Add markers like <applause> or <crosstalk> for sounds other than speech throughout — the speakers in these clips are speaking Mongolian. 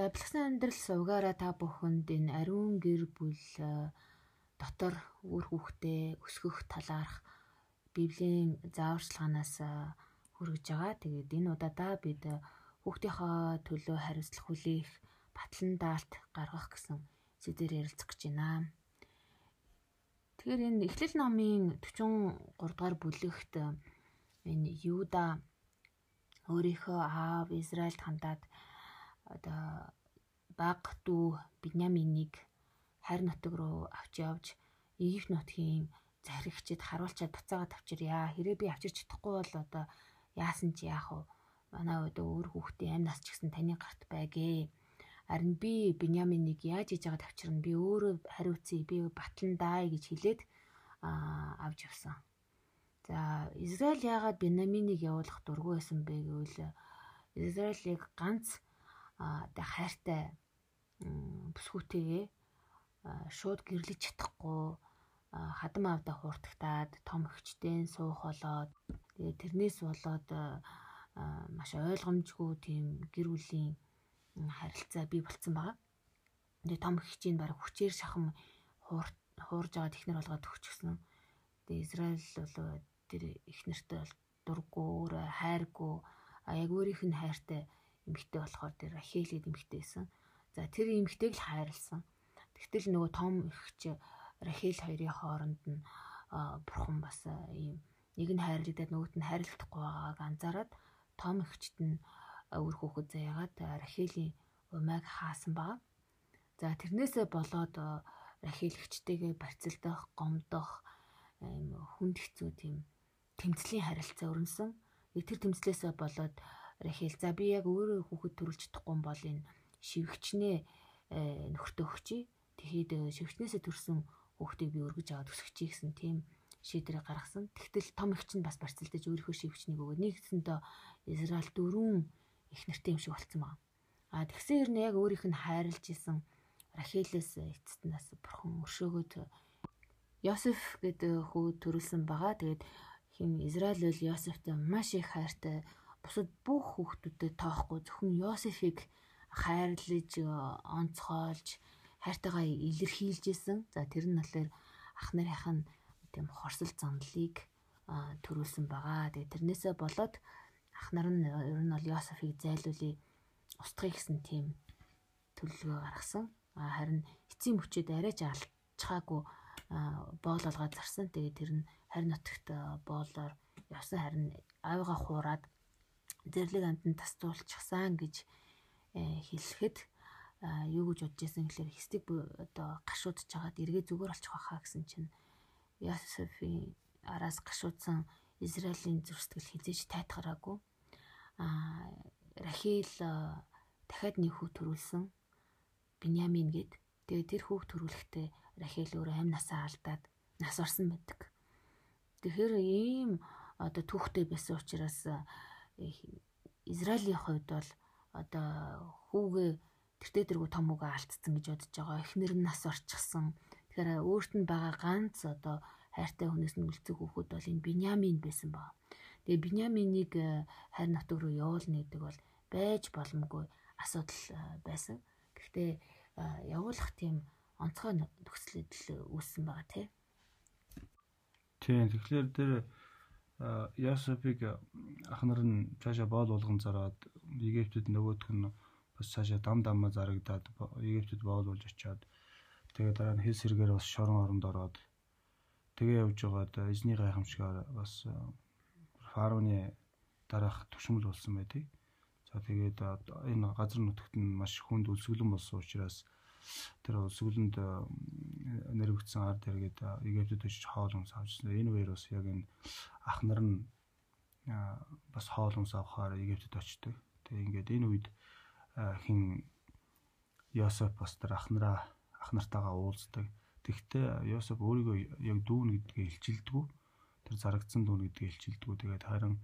За бэлгсэн амьдрал сувгаараа та бүхэнд энэ ариун гэр бүл дотор үр хүүхдээ өсгөх талаарх Библийн зааварчилгаанаас хүргэж байгаа. Тэгээд энэ удаадаа бид хүүхдийнхээ төлөө хариуцлах хүлээх батлан даалт гаргах гэсэн сэдвээр ярилцах гэж байна. Тэгэхээр энэ Эхлэл номын 43 дугаар бүлэгт энэ Юда өөрийнхөө аав Израильд хандаад одоо баг дүү Биньяминийг харь нутаг руу авч явж Египт нутгийн захирагчид харуулчаад буцаагаад авчирья. Хэрэг би авчирч чадахгүй бол одоо яасан ч яах вэ? Манай үед өөр хүүхдийн амь нас ч гэсэн таны гарт байгээ. Харин би Биньяминийг яаж хийж байгаа тавчирна би өөрөө хариуцъя би батлан даа гэж хэлээд авч явсан. За Израиль яагаад Биньяминийг явуулах дургүй байсан бэ гэвэл Израилийг ганц одоо хайртай бүсгүүтэйгээ шууд гэрлэж чадахгүй хадам авда хууртагтаад том өгчтэй суух болоод тэгээ тэрнээс болоод маш ойлгомжгүй тийм гэр бүлийн харилцаа бий болцсон байгаа. Тэгээ том хичээн баг хүчээр шахам хуурж байгаа технэр болгоод төгчгсөн. Тэгээ Израиль бол тэр их нэртэй бол дурггүй хайргүй яг өөрийнх нь хайртай эмэгтэй болохоор тэр Рахел гэдэг эмэгтэй байсан. За тэр эмэгтэйг л хайрлсан. Тэгтэл нөгөө том ихч Рахел хоёрын хооронд нь бурхан бас ийм нэг нь хайрлагдаад нөгөөт нь хайрлахгүй байгааг анзаараад том ихчт нь үр хүүхэд заяагаад Рахелийн умайг хаасан баг. За тэрнээсээ болоод Рахел ихчтэйгээ барьцалдах, гомдох хүнд хэцүү тийм тэмцлийн харилцаа өрнсөн. Тэр тэмцлээсээ болоод Рахел за би яг өөрөө хүүхэд төрүүлж чадахгүй бол энэ шивгчнээ нөхөртөө өгчий. Тэгэхэд шивгчнээсээ төрсэн хүүхдийг би өргөж аваад өсгөчий гэсэн тийм шийдвэрийг гаргасан. Тэгтэл том ихч нь бас барьцалдаж өөрийнхөө шивгчнийг өгөөд нэгсэндээ Израиль дөрвөн их нэртэй юм шиг болцсон байна. А тэгсэн нь яг өөрийнх нь хайрлж исэн Рахелээс эцэст нас бурхан өршөөгөөд Йосеф гэдэг хүү төрүүлсэн байгаа. Тэгээд хин Израиль бол Йосефтэй маш их хайртай бусад бүх хүүхдүүдэд тоохгүй зөвхөн Йосефийг хайрлаж онцгойлж хайртайгаа илэрхийлжсэн. За тэр нь болохоор ах нарынх нь тийм хорсол зандлыг төрүүлсэн байгаа. Тэгээ тэрнээсээ болоод ах нар нь ер нь бол Йосефийг зайлуулъя устгахыг гэсэн тийм төлөвлөгөө гаргасан. Харин эцсийн мөчөд арайч алчхаагүй боол олгоод зарсан. Тэгээ тэр нь харин нутагт боолоор явсан харин аавыгаа хуураад Зэрлэг амтнд тасцуулчихсан гэж э, хэлэхэд юу гэж бодож байсан гэхээр хэстэг одоо гашуудж хагаад эргээ зүгээр олчих байхаа гэсэн чинь Йосефийн араас гашуудсан Израилийн зүрстгэл хизээж тайтгараагүй. Аа Рахил дахиад нэг хүү төрүүлсэн Биньямин гээд. Тэгээ тэр хүүг төрүүлэхдээ Рахил өөр амь насаа алдаад нас орсон байдаг. Тэгэхээр ийм одоо түүхтэй байсан учраас Израилийн хувьд бол одоо хүүгээ тэртээ дэргүү том үгээ алдсан гэж бодож байгаа. Эхнэр нь нас орчихсан. Тэгэхээр өөрт нь байгаа ганц одоо хайртай хүнээс нь үлцэг хүүхэд бол энэ Биньямин байсан баг. Тэгээ Биньяминийг э, хайр нутаг руу явуулна гэдэг бол байж боломгүй асуудал э, байсан. Гэхдээ э, явуулах тийм онцгой нөхцөл үүссэн байгаа тий. Тийм тэгэхээр тэр Ясопыг ах нар нь цаашаа боол болгон зараад Египтэд нөгөөх нь бас цаашаа дам дамма зарагдаад Египтэд боол болж очиад тэгээ дараа нь хэл сэргээр бас шорон оронд ороод тэгээ явж байгаад эзний гайхамшигаар бас фароны дараах төвшмөл болсон байдгийг. За тэгээд энэ газар нутагт нь маш хүнд үлсгэлэн болсон учраас тэр үлсгэлэнд нэрвэгдсэн ард хэрэгэд Египтэд очиж хоол хүнс авчихсан. Энэ үеэр бас яг энэ ах нар нь бас хоол хүнс авахаар Египтэд очдог. Тэгээ ингээд энэ үед хин Йосеф бас тэр ах нараа ах нартаагаа уулздаг. Тэгвэл Йосеф өөрийгөө яг дүүн гэдгээ илчилдэггүй. Тэр зарагдсан дүүн гэдгээ илчилдэггүй. Тэгээд харин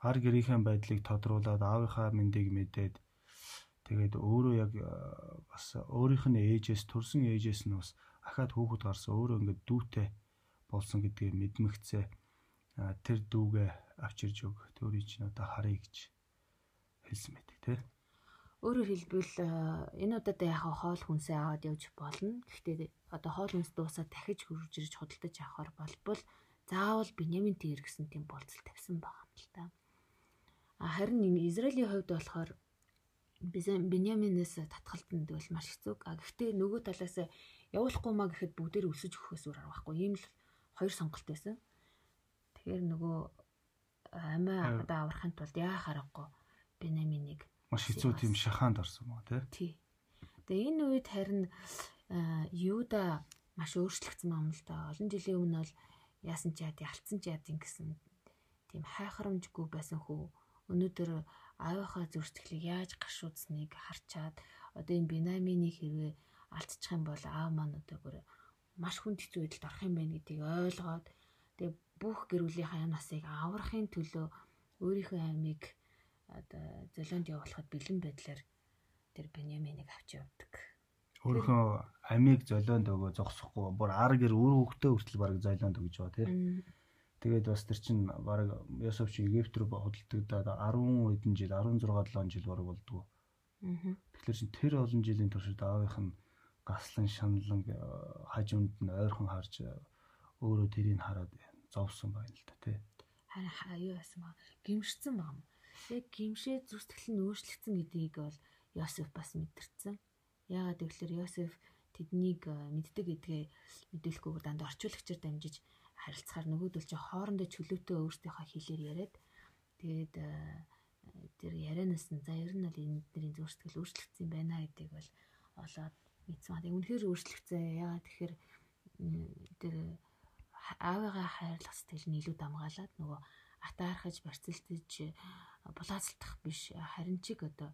хар гэрийнхэн байдлыг тодруулаад аавынхаа мэндийг мэдээд тэгээд өөрөө яг бас өөрийнх нь ээжээс төрсэн ээжээс нь бас ахаад хүүхэд гарсан өөрөө ингээд дүүтэй болсон гэдгийг мэдмэгцээ тэр дүүгээ авчирж өг. Төрийг чинь одоо харъя гэж хэлсэн байдаг тий. Өөрөөр хэлбэл энэ удаад яг хоол хүнсээ аваад явж болно. Гэхдээ одоо хоол хүнс дуусаад дахиж хөрж ирж худалдаж авахар болбол заавал Бенямин тэр гэсэн тийм болцол тавьсан байгаа юм л та. Харин Израилийн хувьд болохоор Беняминээс татгалтанд бол маш хэцүү. Гэхдээ нөгөө талаас явуулахгүй маа гэхэд бүгдээр өсөж өгөхөөс өөр аргагүй. Ийм л хоёр сонголт байсан. Тэгэхээр нөгөө амиа одоо аврахын тулд яа харахгүй Беняминийг маш хэцүү тийм шахаанд орсон мó тий. Тэгээ энэ үед харин Юда маш өөрчлөгдсөн юм л да. Олон жилийн өмнө бол яасан ч яад ялцсан ч яад ингэсэн тийм хайхрамжгүй байсан хөө. Өнөөдөр аавынхаа зөрчилийг яаж гашуудсныг харчаад одоо энэ Бинамины хэрвээ алдчих юм бол аав маань одоо бүр маш хүнд хэцүү байдалд орох юм байна гэдгийг ойлгоод тэгээ бүх гэр бүлийнхаа насыг аврахын төлөө өөрийнхөө аймыг одоо золионд явуулахад бэлэн байдлаар тэр Беняминыг авч явдаг. Өөрийнхөө амийг золионд өгөө зогсохгүй бүр ар гэр үр хөвгтөө хүртэл бараг золионд өгж байгаа тийм. Тэгээд бас тэр чин баг Йосеф чи Египт рүү хөдөлтөгдөд 10 хэдэн жил 16 7 жил бараг болдгоо. Аа. Тэгэхээр чин тэр олон жилийн туршид аавынх нь гаслан шаналан э, хажуунд нь ойрхон харж э, өөрөө тэрийг хараад зовсон байна л да тий. Харин юу яасан баа гимшсэн баг. Яг гимшээ зүстгэл нь өөрчлөгдсөн гэдгийг бол Йосеф бас мэдэрсэн. Яагаад гэвэл Йосеф тэднийг э, мэддэг гэдгээ мэдүүлэхгүйгээр дандаа орчуулагчаар дамжиж харилцахаар нөгөөдөл чи хоорондоо чөлөөтэй өөрсдийнхөө хэлээр яриад тэгээд э, тэр ярианаас нь за ер нь бол энэ нэрийн зөрчил өөрчлөгдсөн байна гэдгийг бол олоод мэдсэн. Тэгээд үнэхээр өөрчлөгдсөн. Яагаад тэгэхээр тэр аавыгаа хайрлах сэтгэл нь илүү дамгаалаад нөгөө атаархаж барцэлтэж булаацалтах биш харин чиг одоо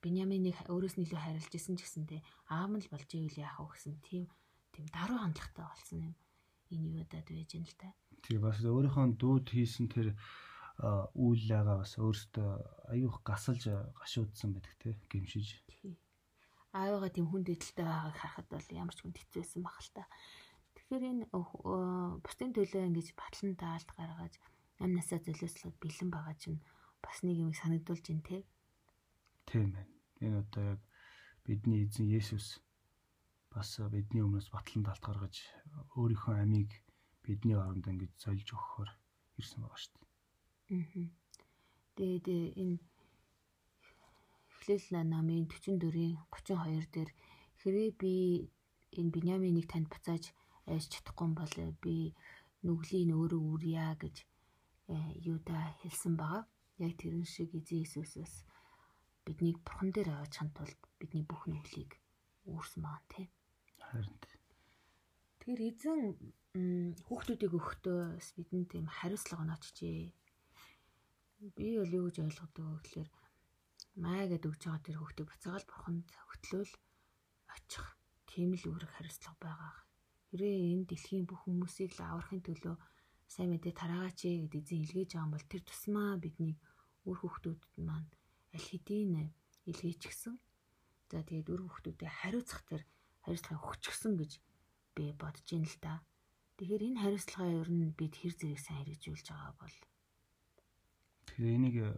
Беняминыг өөрөөс нь илүү хайрлаж исэн ч гэсэндээ аав нь л болж ивэл яах вэ гэсэн тийм тийм даруй хандлагатай болсон юм энэ юудад байж юм л та. Тэгээ бас өөрийнхөө дүүд хийсэн тэр үйл байгаа бас өөртөө аюух гасалж гашуудсан байдаг те гимшиж. Аавыгаа тийм хүн дэдэлтэй байгааг харахад бол ямар ч хүн хэцүүсэн баг л та. Тэгэхээр энэ бусдын төлөө ингэж батлан таалт гаргаж амнасаа золиослоод бэлэн байгаа чинь бас нэг юм санагдуулж байна те. Тийм байна. Энэ одоо яг бидний эзэн Есүс бас бидний өмнөөс батлан талт гаргаж өөрийнхөө амийг бидний оронд ингэж зольж өгөхөөр ирсэн байгаа шүү дээ. Аа. Тэгээд энэ Эхлэл намын 44-ийн 32 дээр хэрвээ би энэ Биньяминийг танд буцааж айж чадахгүй бол би нүглийн өөрөө үрья гэж э, юуда хэлсэн байгаа. Яг тэрэн шиг эзэн Иесусээс биднийг бурхан дээр аваачихын тулд бидний бүх нүглийг үүрсэн байгаа тийм. Тэгэхээр эзэн хүүхдүүдийг өгөхдөө бидэнд тийм хариуцлага оноочжээ. Би бол юу гэж ойлгодог вэ гэхээр маа гэд өгж байгаа тэр хүүхдийг буцаагаал бурханд хөтлөөл очих. Тийм л үүрэг хариуцлага байгаа. Хэрвээ энэ дэлхийн бүх хүмүүсийг л аврахын төлөө сайн мэдээ тараагач гэд эзэн илгээж байгаа бол тэр тусмаа бидний үр хүүхдүүдэд маань аль хэдийн илгээж гисэн. За тэгээд үр хүүхдүүдэд хариуцах тэр хариуцлагыг өгчихсөн гэж би бодож ин л да. Тэгэхээр энэ хариуцлагаа ер нь бид хэр зэрэг сайн хэрэгжүүлж байгаа бол Тэгэхээр энийг э,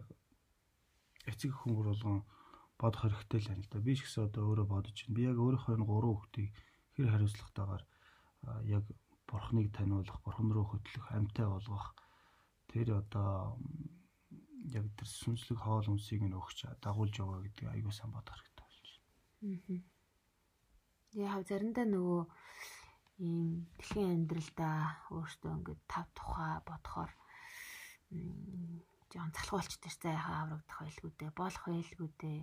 эцэг хүн болгон бодох хэрэгтэй л байна л да. Би ч гэсэн одоо өөрөө бодож байна. Би яг өөрийнхөө энэ гурван хүүхдийг хэр хариуцлагатайгаар яг бурхныг таниулах, бурхан руу хөтлөх, амьтаа болгох тэр одоо яг тэр сүнслэг хоол хүнсийг нь өгч дагуулж яваа гэдэг аягүй сан бодох хэрэгтэй болж байна. Аа. Яг заримдаа нөгөө ийм дэлхийн амьдралдаа өөртөө ингээд тав тухай бодохоор жоон залхуу болчтой за яхаа аврагдах байлгүй дээ болох байлгүй дээ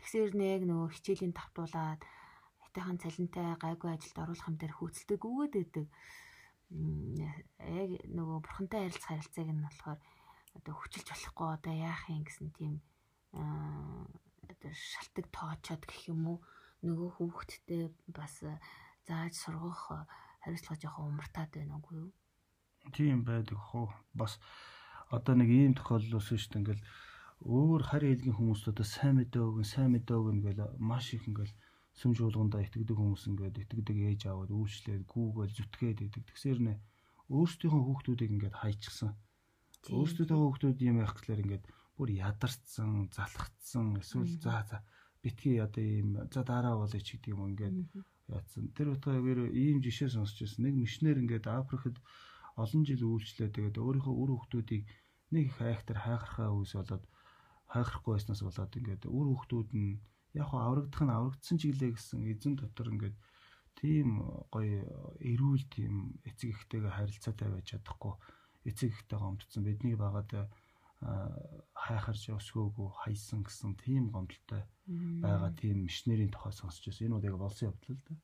тэгсээр нэг нөгөө хичээлийн тавтуулаад айтайхан цалинтай гайгүй ажилд оруулах юм дээр хөөцөлдөг өгөөд өгдөг. Яг нөгөө бурхантай харилцах харилцааг нь болохоор одоо хүчилж болохгүй одоо яах юм гэсэн тийм одоо шалтак тоочоод гэх юм уу нөгөө хүүхэдтэй бас э, зааж сургах э, хариуцлага жоохон умартаад байна уу юу? Тийм байдаг хөө. Бас одоо нэг ийм тохиолдол уусан шүү дээ. Ингээл өөр харь хэлгийн хүмүүст одоо сайн мэдээ өгөн, сайн мэдээ өгөн гэл маш их ингээл сүм жуулгандаа итгэдэг хүмүүс ингээд итгэдэг ээж аваад үйлчлээд гүүгээл зүтгээд идэг. Тэгсэр нэ өөрсдийнхөө хүүхдүүдийг ингээд хайчихсан. Өөрсдийнхөө хүүхдүүд юм байх гэхээр ингээд бүр ядарсан, залхацсан, эсвэл за за битгий одоо ийм за дараа болъё ч гэдэг юм ингээд яатсан. Тэр утгаараа ийм жишээ сонсч байсан. Нэг мишнэр ингээд Африкт олон жил үйлчлээ тэгээд өөрийнхөө үр хөвгтүүдийг нэг их айхтар хайхархаа үс болоод хайхрахгүй байснаас болоод ингээд үр хөвгтүүд нь яг хаа аврагдах нь аврагдсан ч гэлээ гэсэн эзэн дотор ингээд тийм гоё эрүүл тийм эцэг эхтэйгээ харилцаатай байж чадахгүй эцэг эхтэйгээ гомдсон бидний багаад хайхарч өсгөөгүй хайсан гэсэн тийм гомдолтой байгаа тийм мишнэрийн тухай сонсч байсан. Энэ удаа болсон явдал л да.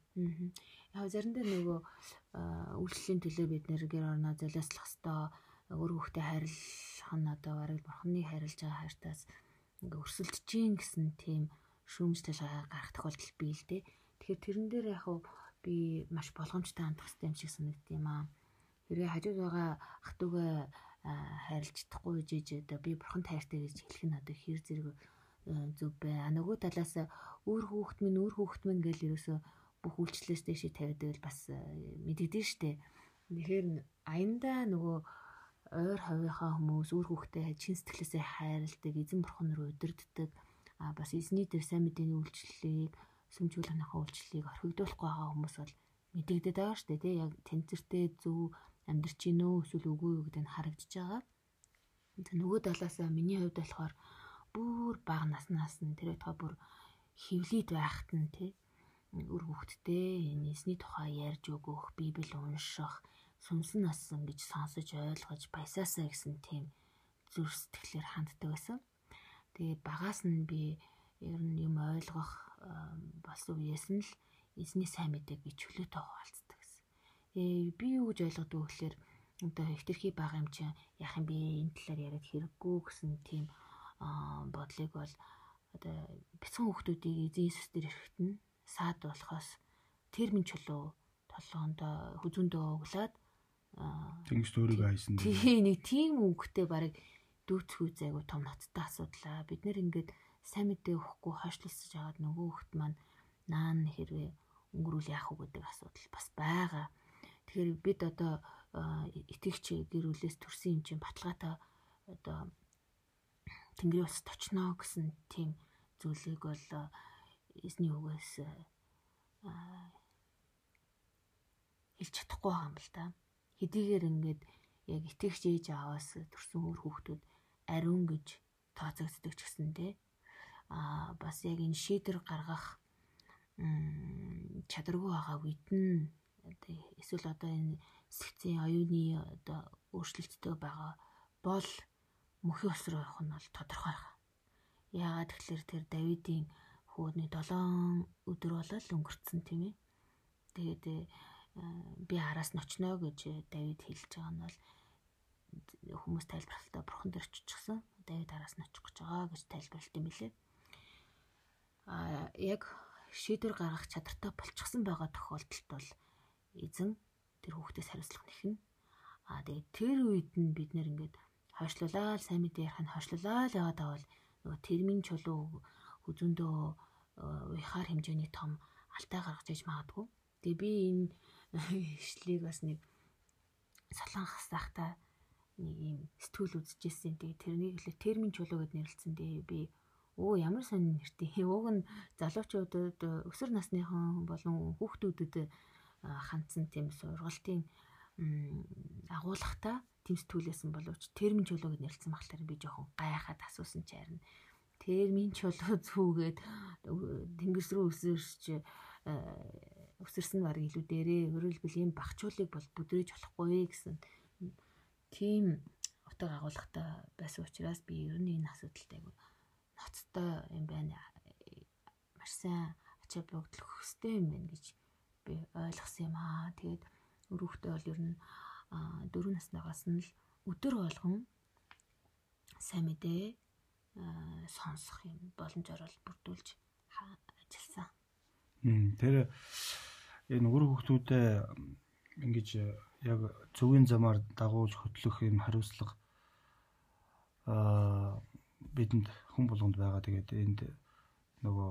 Яг заримдаа нөгөө үйлчлэлийн төлөө бид нэр гэр орноо золиослох хэвээр өөр хүүхдэд хайрлах нь одоо бараг бурхны хайрлаж байгаа хайртаас ингээ өрсөлдөж гин гэсэн тийм шүүмжлэл гарах тохиолдол бий л дээ. Тэгэхээр тэрэн дээр яг би маш болгоомжтой хандах хэрэгтэй юм шиг санагдт юм аа. Хэрэг хажууд байгаа ах トゥ угаа хайрлж чадахгүй жиж одоо би бурхан тайртай гэж хэлэх нь одоо хэр зэрэг зүв бай. А нөгөө талаас өөр хүүхэд минь өөр хүүхэд минь гэж ерөөсө бүх үйлчлээс дэшээ тавиад байвал бас мэдэгдэн штэ. Тэгэхээр аяндаа нөгөө ойр хавийнхаа хүмүүс өөр хүүхдээ чин сэтгэлээсээ хайрладаг, эзэн бурхан руу удирддаг. А бас эзний дээр сайн мэдээний үйлчлэлийг сүмжүүлэнийхээ үйлчлэлийг орхигдуулахгүй байгаа хүмүүс бол мэдэгдээд байгаа штэ тий яг тэнцэртэй зөв амьдрч гин үү эсвэл үгүй юу гэдэг нь харагдаж байгаа. Нөгөө талаас миний хувьд болохоор бүр бага наснаас нь тэр байтугай бүр хөвлөд байхад нь тий өр хөвгтдээ энэсний тухай ярьж өгөх, библ унших, сүмсэн нассан гэж сонсож ойлгож баясаасаа гэсэн тийм зүр сэтгэлээр ханддаг байсан. Тэгээ багаас нь би ер нь юм ойлгох болсон үеэс нь л эзний сайн мэдээг би чөлөөтэй хуваалцсан би юу гэж ойлгодог вэ гэхээр одоо хэтэрхий бага юм чинь яах юм бэ энэ талаар яриад хэрэггүй гэсэн тийм бодлыг бол одоо бяцхан хүмүүсүүдийг эзэн Иесус дээр нь саад болохоос тэр минь чөлөө толгоондоо хүзүүндөө өглөөд тэнгис өөрийгөө хайсан. Тийм нэг тийм үгтэй барыг дүүцгүй зайгүй том ноцтой асуудлаа. Бид нэр ингээд сайн мэдээ өгөхгүй хойшлуулсаж агаад нөгөө хөлт маань наан хэрвээ өнгөрүүл яах вэ гэдэг асуудал бас байгаа. Тэгэхээр бид одоо итгэгч гэр бүлээс төрсэн юм чинь баталгаатай одоо Тэнгэрийн ус точноо гэсэн тийм зүйлийг бол эзний үгээс хэлж чадахгүй байгаа юм л да. Хэдийгээр ингээд яг итгэгч ээж аваас төрсэн өөр хүүхдүүд ариун гэж тооцогддог ч гэсэн те а бас яг энэ шийдвэр гаргах чадваргүй байгаа үед нь эсвэл одоо энэ сэгцийн оюуны одоо өөрчлөлттэй байгаа бол мөхийн ус руу явах нь бол тодорхой байна. Яагаад тэгэхээр тэр Давидын хөөдний 7 өдөр болол өнгөрцөн тийм ээ. Тэгээд э, би араас ночноо гэж Давид хэлж байгаа нь бол хүмүүс тайлбарлалтаа бурхан дээр очичихсан. Давид араас нь очих гэж байгаа гэж тайлбарлалт юм билээ. А яг шийдвэр гаргах чадртай болчихсон байгаа тохиолдолд бол эзэн тэр хүүхдээс хариуцлага нэхнэ. Аа тэгээд тэр үед нь бид нэр ингээд хойшлуулаад сайн мэдээ ярих нь хойшлуулаад яваад авал нөгөө термин чулуу хүзүндөө уяхаар хэмжээний том алтай гаргаж иж магадгүй. Тэгээ би энэ <laughs> ишлийг бас нэг солонгос захта нэг юм сэтгүүл үзчихсэн. Тэгээ тэрнийг л термин чулуу гэд нэрлэлсэн. Тэгээ би өө ямар сонир нэртэй. Уг нь залуучуудад өсвөр насныхан болон хүүхдүүдэд хандсан тийм сургалтын агуулгатай тэмцтүүлсэн боловч термин гэж нэрлсэн багтаар би жоохон гайхаад асуусан чи харин термин чулуу <laughs> зүүгээд тэнгис рүү өсөрч өсөрсөн баг илүү дээрээ хөрөлбөл ийм багчуулыг бол бүдрэж болохгүй гэсэн тийм утга агуулгатай байсан учраас би ер нь энэ асуудалтай айгу ноцтой юм байна. Маш сайн ачаа богдлох хөстэй юм байна гэж би ойлгосон юм аа. Тэгээд өрөвхтэй бол ер нь дөрөв наснаас нь л өдөр болгон сайн мэдээ сонсох юм боломжоор бол бүрдүүлж ажилласан. Тэр энэ үр хөвгтүүдэд ингэж яг зөвгийн замаар дагуулж хөтлөх энэ хариуцлага аа бидэнд хүн болгонд байгаа. Тэгээд энд нөгөө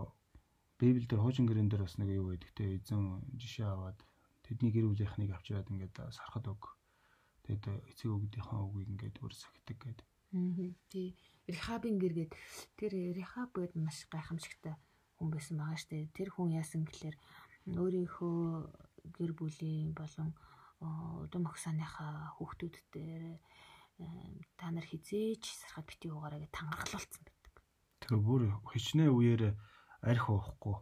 Библиэлд хуужин гэрэн дээр бас нэг юу байдаг те эзэн жишээ аваад тэдний гэр бүлийнхнийг авчираад ингээд сархад өг. Тэгээд эцэг өвгдийнхээ үгийг ингээд өөр сахидаг гэдэг. Аа тий. Рехабын гэр гээд тэр рехаб гээд маш гайхамшигтай хүн байсан байгаа штэ. Тэр хүн яасан гэхэлэр өөрийнхөө гэр бүлийн болон удам огсааныхаа хүүхдүүдтэй та нар хизээж сархад бити уугаараа гэж тангаргалуулсан байдаг. Тэгээ бүр хичнээн үеэр арх уухгүй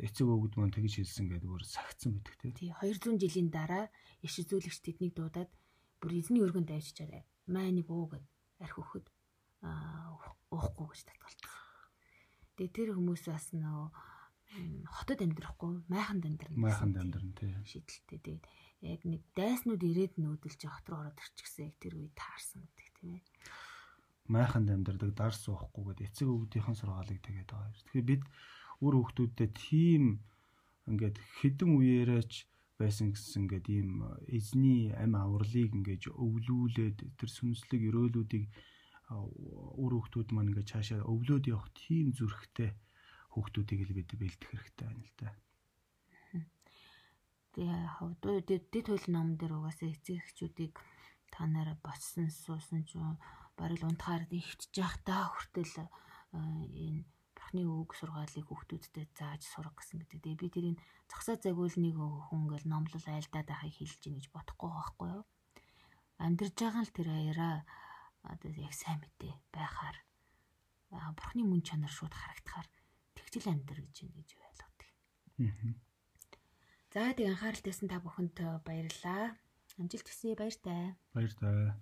эцэг өвгд маань тэгж хэлсэн гэдэг бүр сагцсан байдаг тий. Тий 200 жилийн дараа иш үзүүлэгч тэднийг дуудаад бүр эзний өргөнд авчичаарэ. Маа нэг уу гэд арх өгөхөд уухгүй гэж татгалцсан. Тэгээ тэр хүмүүс бас нөө хотод амьдрахгүй майханд амьдрна. Майханд амьдрна тий. Шидэлтэй. Тэгээд яг нэг дайснууд ирээд нүүдэлж хот руу ороод ирчихсэн яг тэр үе таарсан гэдэг тийм ээ. Майханд амьдрдаг дар суухгүй гэдэг эцэг өвгдийнхэн сургаалыг тэгээд байгаа. Тэгэхээр бид үр хүүхдүүдэд тийм ингээд хідэн үеэрээч байсан гэсэн ингээд ийм эзний ам авралыг ингээд өвлүүлээд тэр сүнслэг өрөөлүүдийг үр хүүхдүүд маань ингээд цаашаа өвлөөд явах тийм зүрхтэй хүүхдүүдийг л бид бэлдэх хэрэгтэй байна л да. Тэгээ хавдуу дэд хууль ном дээр угаасаа эцэг эхчүүдийг та нараа боцсон суусан ч барил унтахаар ихтж явах та хүртэл энэ бурхны үг сургаалыг хүүхдүүдтэй зааж сурах гэсэн гэдэг. Тэгээ би тэрийг зогсоо загвуулныг хүн ингээл номлол айлдаад байхыг хэлж гин гэж бодохгүй байхгүй юу? Амьдарж байгаа л тэр аяараа одоо яг сайн мэдээ байхаар бурхны мөн чанар шууд харагдахаар тэгжил амьдар гэж юм гэж ойлгодог. За тэгээ анхаарал тавьсан та бүхэнд баярлалаа. Амжилт хүсье баяртай. Баяртай.